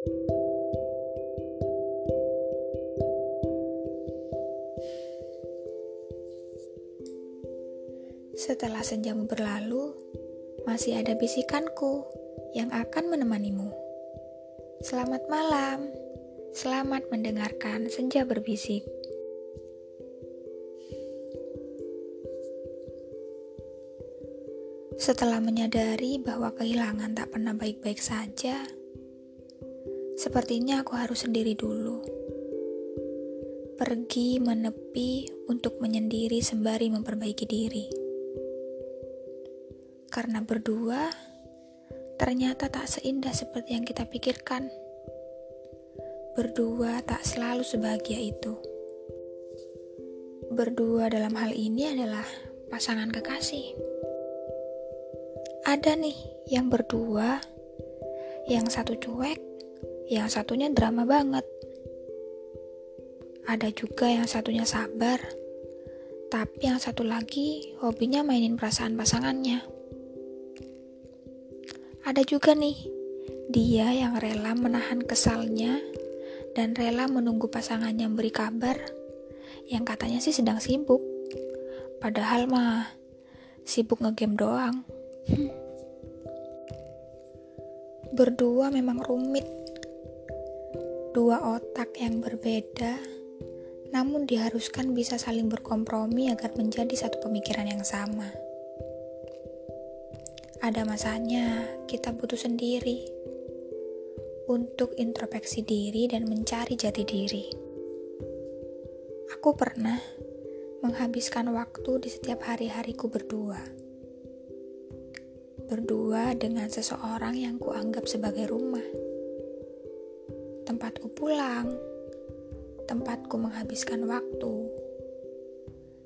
Setelah senjamu berlalu, masih ada bisikanku yang akan menemanimu. Selamat malam, selamat mendengarkan senja berbisik. Setelah menyadari bahwa kehilangan tak pernah baik-baik saja, sepertinya aku harus sendiri dulu. Pergi menepi untuk menyendiri sembari memperbaiki diri karena berdua ternyata tak seindah seperti yang kita pikirkan. Berdua tak selalu sebahagia itu. Berdua dalam hal ini adalah pasangan kekasih. Ada nih yang berdua, yang satu cuek, yang satunya drama banget. Ada juga yang satunya sabar, tapi yang satu lagi hobinya mainin perasaan pasangannya. Ada juga nih, dia yang rela menahan kesalnya dan rela menunggu pasangannya beri kabar yang katanya sih sedang sibuk. Padahal mah sibuk ngegame doang. Berdua memang rumit. Dua otak yang berbeda, namun diharuskan bisa saling berkompromi agar menjadi satu pemikiran yang sama. Ada masanya kita butuh sendiri untuk introspeksi diri dan mencari jati diri. Aku pernah menghabiskan waktu di setiap hari-hariku berdua. Berdua dengan seseorang yang kuanggap sebagai rumah. Tempatku pulang, tempatku menghabiskan waktu,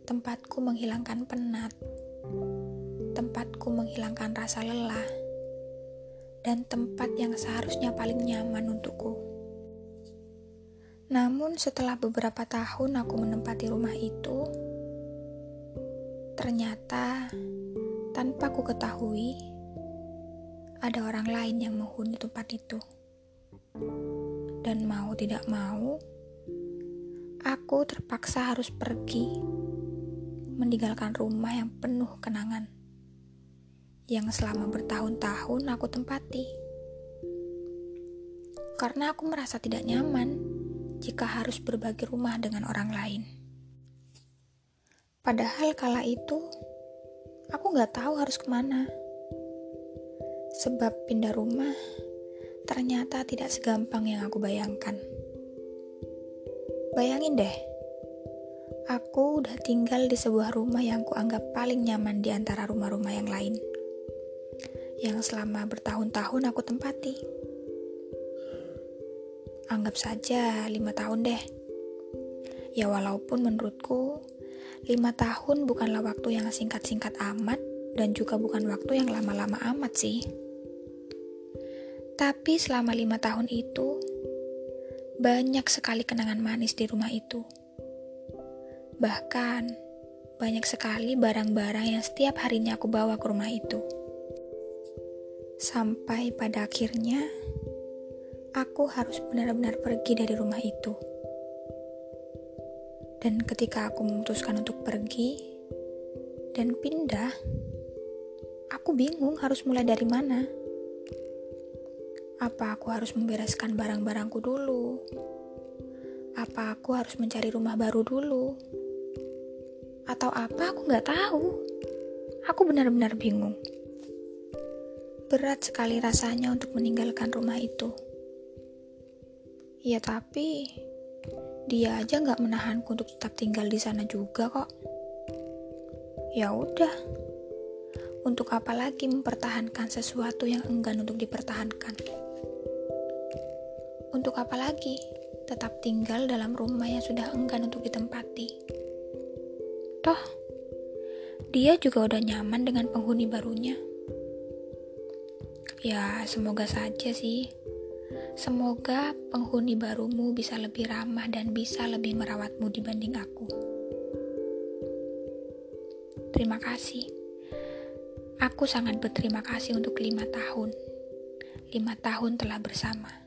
tempatku menghilangkan penat tempatku menghilangkan rasa lelah, dan tempat yang seharusnya paling nyaman untukku. Namun, setelah beberapa tahun aku menempati rumah itu, ternyata tanpa ku ketahui, ada orang lain yang menghuni tempat itu. Dan mau tidak mau, aku terpaksa harus pergi meninggalkan rumah yang penuh kenangan yang selama bertahun-tahun aku tempati. Karena aku merasa tidak nyaman jika harus berbagi rumah dengan orang lain. Padahal kala itu, aku gak tahu harus ke mana. Sebab pindah rumah ternyata tidak segampang yang aku bayangkan. Bayangin deh, aku udah tinggal di sebuah rumah yang kuanggap paling nyaman di antara rumah-rumah yang lain yang selama bertahun-tahun aku tempati. Anggap saja lima tahun deh. Ya walaupun menurutku lima tahun bukanlah waktu yang singkat-singkat amat dan juga bukan waktu yang lama-lama amat sih. Tapi selama lima tahun itu, banyak sekali kenangan manis di rumah itu. Bahkan, banyak sekali barang-barang yang setiap harinya aku bawa ke rumah itu. Sampai pada akhirnya, aku harus benar-benar pergi dari rumah itu. Dan ketika aku memutuskan untuk pergi dan pindah, aku bingung harus mulai dari mana. Apa aku harus membereskan barang-barangku dulu? Apa aku harus mencari rumah baru dulu? Atau apa aku nggak tahu? Aku benar-benar bingung. Berat sekali rasanya untuk meninggalkan rumah itu. Ya tapi, dia aja nggak menahanku untuk tetap tinggal di sana juga kok. Ya udah, untuk apa lagi mempertahankan sesuatu yang enggan untuk dipertahankan? Untuk apa lagi tetap tinggal dalam rumah yang sudah enggan untuk ditempati? Toh, dia juga udah nyaman dengan penghuni barunya. Ya, semoga saja sih. Semoga penghuni barumu bisa lebih ramah dan bisa lebih merawatmu dibanding aku. Terima kasih. Aku sangat berterima kasih untuk lima tahun. Lima tahun telah bersama.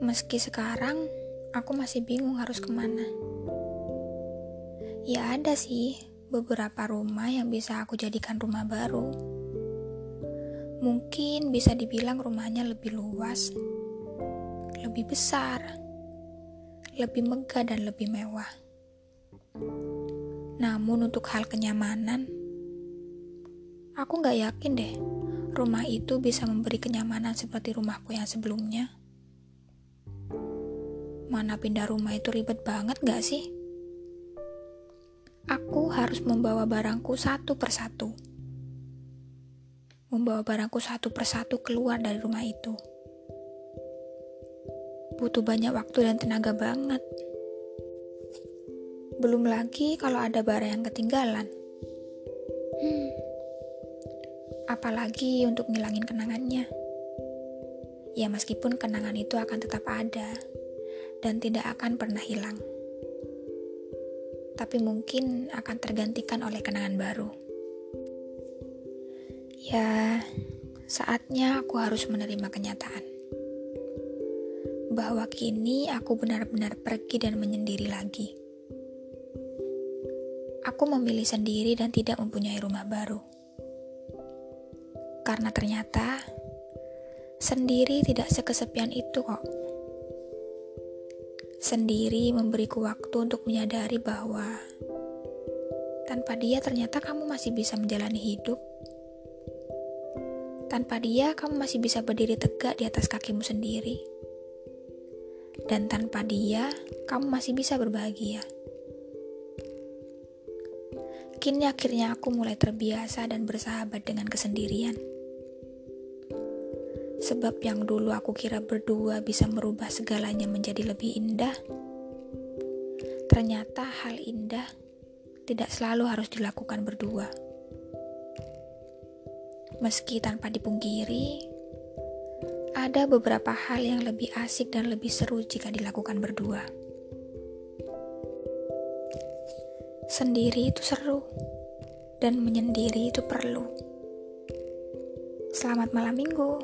Meski sekarang aku masih bingung harus ke mana. Ya ada sih beberapa rumah yang bisa aku jadikan rumah baru. Mungkin bisa dibilang rumahnya lebih luas, lebih besar, lebih megah dan lebih mewah. Namun untuk hal kenyamanan, aku nggak yakin deh rumah itu bisa memberi kenyamanan seperti rumahku yang sebelumnya. Mana pindah rumah itu ribet banget gak sih? Aku harus membawa barangku satu persatu. Membawa barangku satu persatu keluar dari rumah itu. Butuh banyak waktu dan tenaga banget. Belum lagi kalau ada barang yang ketinggalan. Hmm. Apalagi untuk ngilangin kenangannya. Ya meskipun kenangan itu akan tetap ada dan tidak akan pernah hilang. Tapi mungkin akan tergantikan oleh kenangan baru. Ya, saatnya aku harus menerima kenyataan bahwa kini aku benar-benar pergi dan menyendiri lagi. Aku memilih sendiri dan tidak mempunyai rumah baru. Karena ternyata sendiri tidak sekesepian itu kok. Sendiri memberiku waktu untuk menyadari bahwa tanpa dia ternyata kamu masih bisa menjalani hidup. Tanpa dia kamu masih bisa berdiri tegak di atas kakimu sendiri. Dan tanpa dia kamu masih bisa berbahagia. Kini akhirnya aku mulai terbiasa dan bersahabat dengan kesendirian. Sebab yang dulu aku kira berdua bisa merubah segalanya menjadi lebih indah, ternyata hal indah tidak selalu harus dilakukan berdua. Meski tanpa dipungkiri, ada beberapa hal yang lebih asik dan lebih seru jika dilakukan berdua. Sendiri itu seru, dan menyendiri itu perlu. Selamat malam minggu.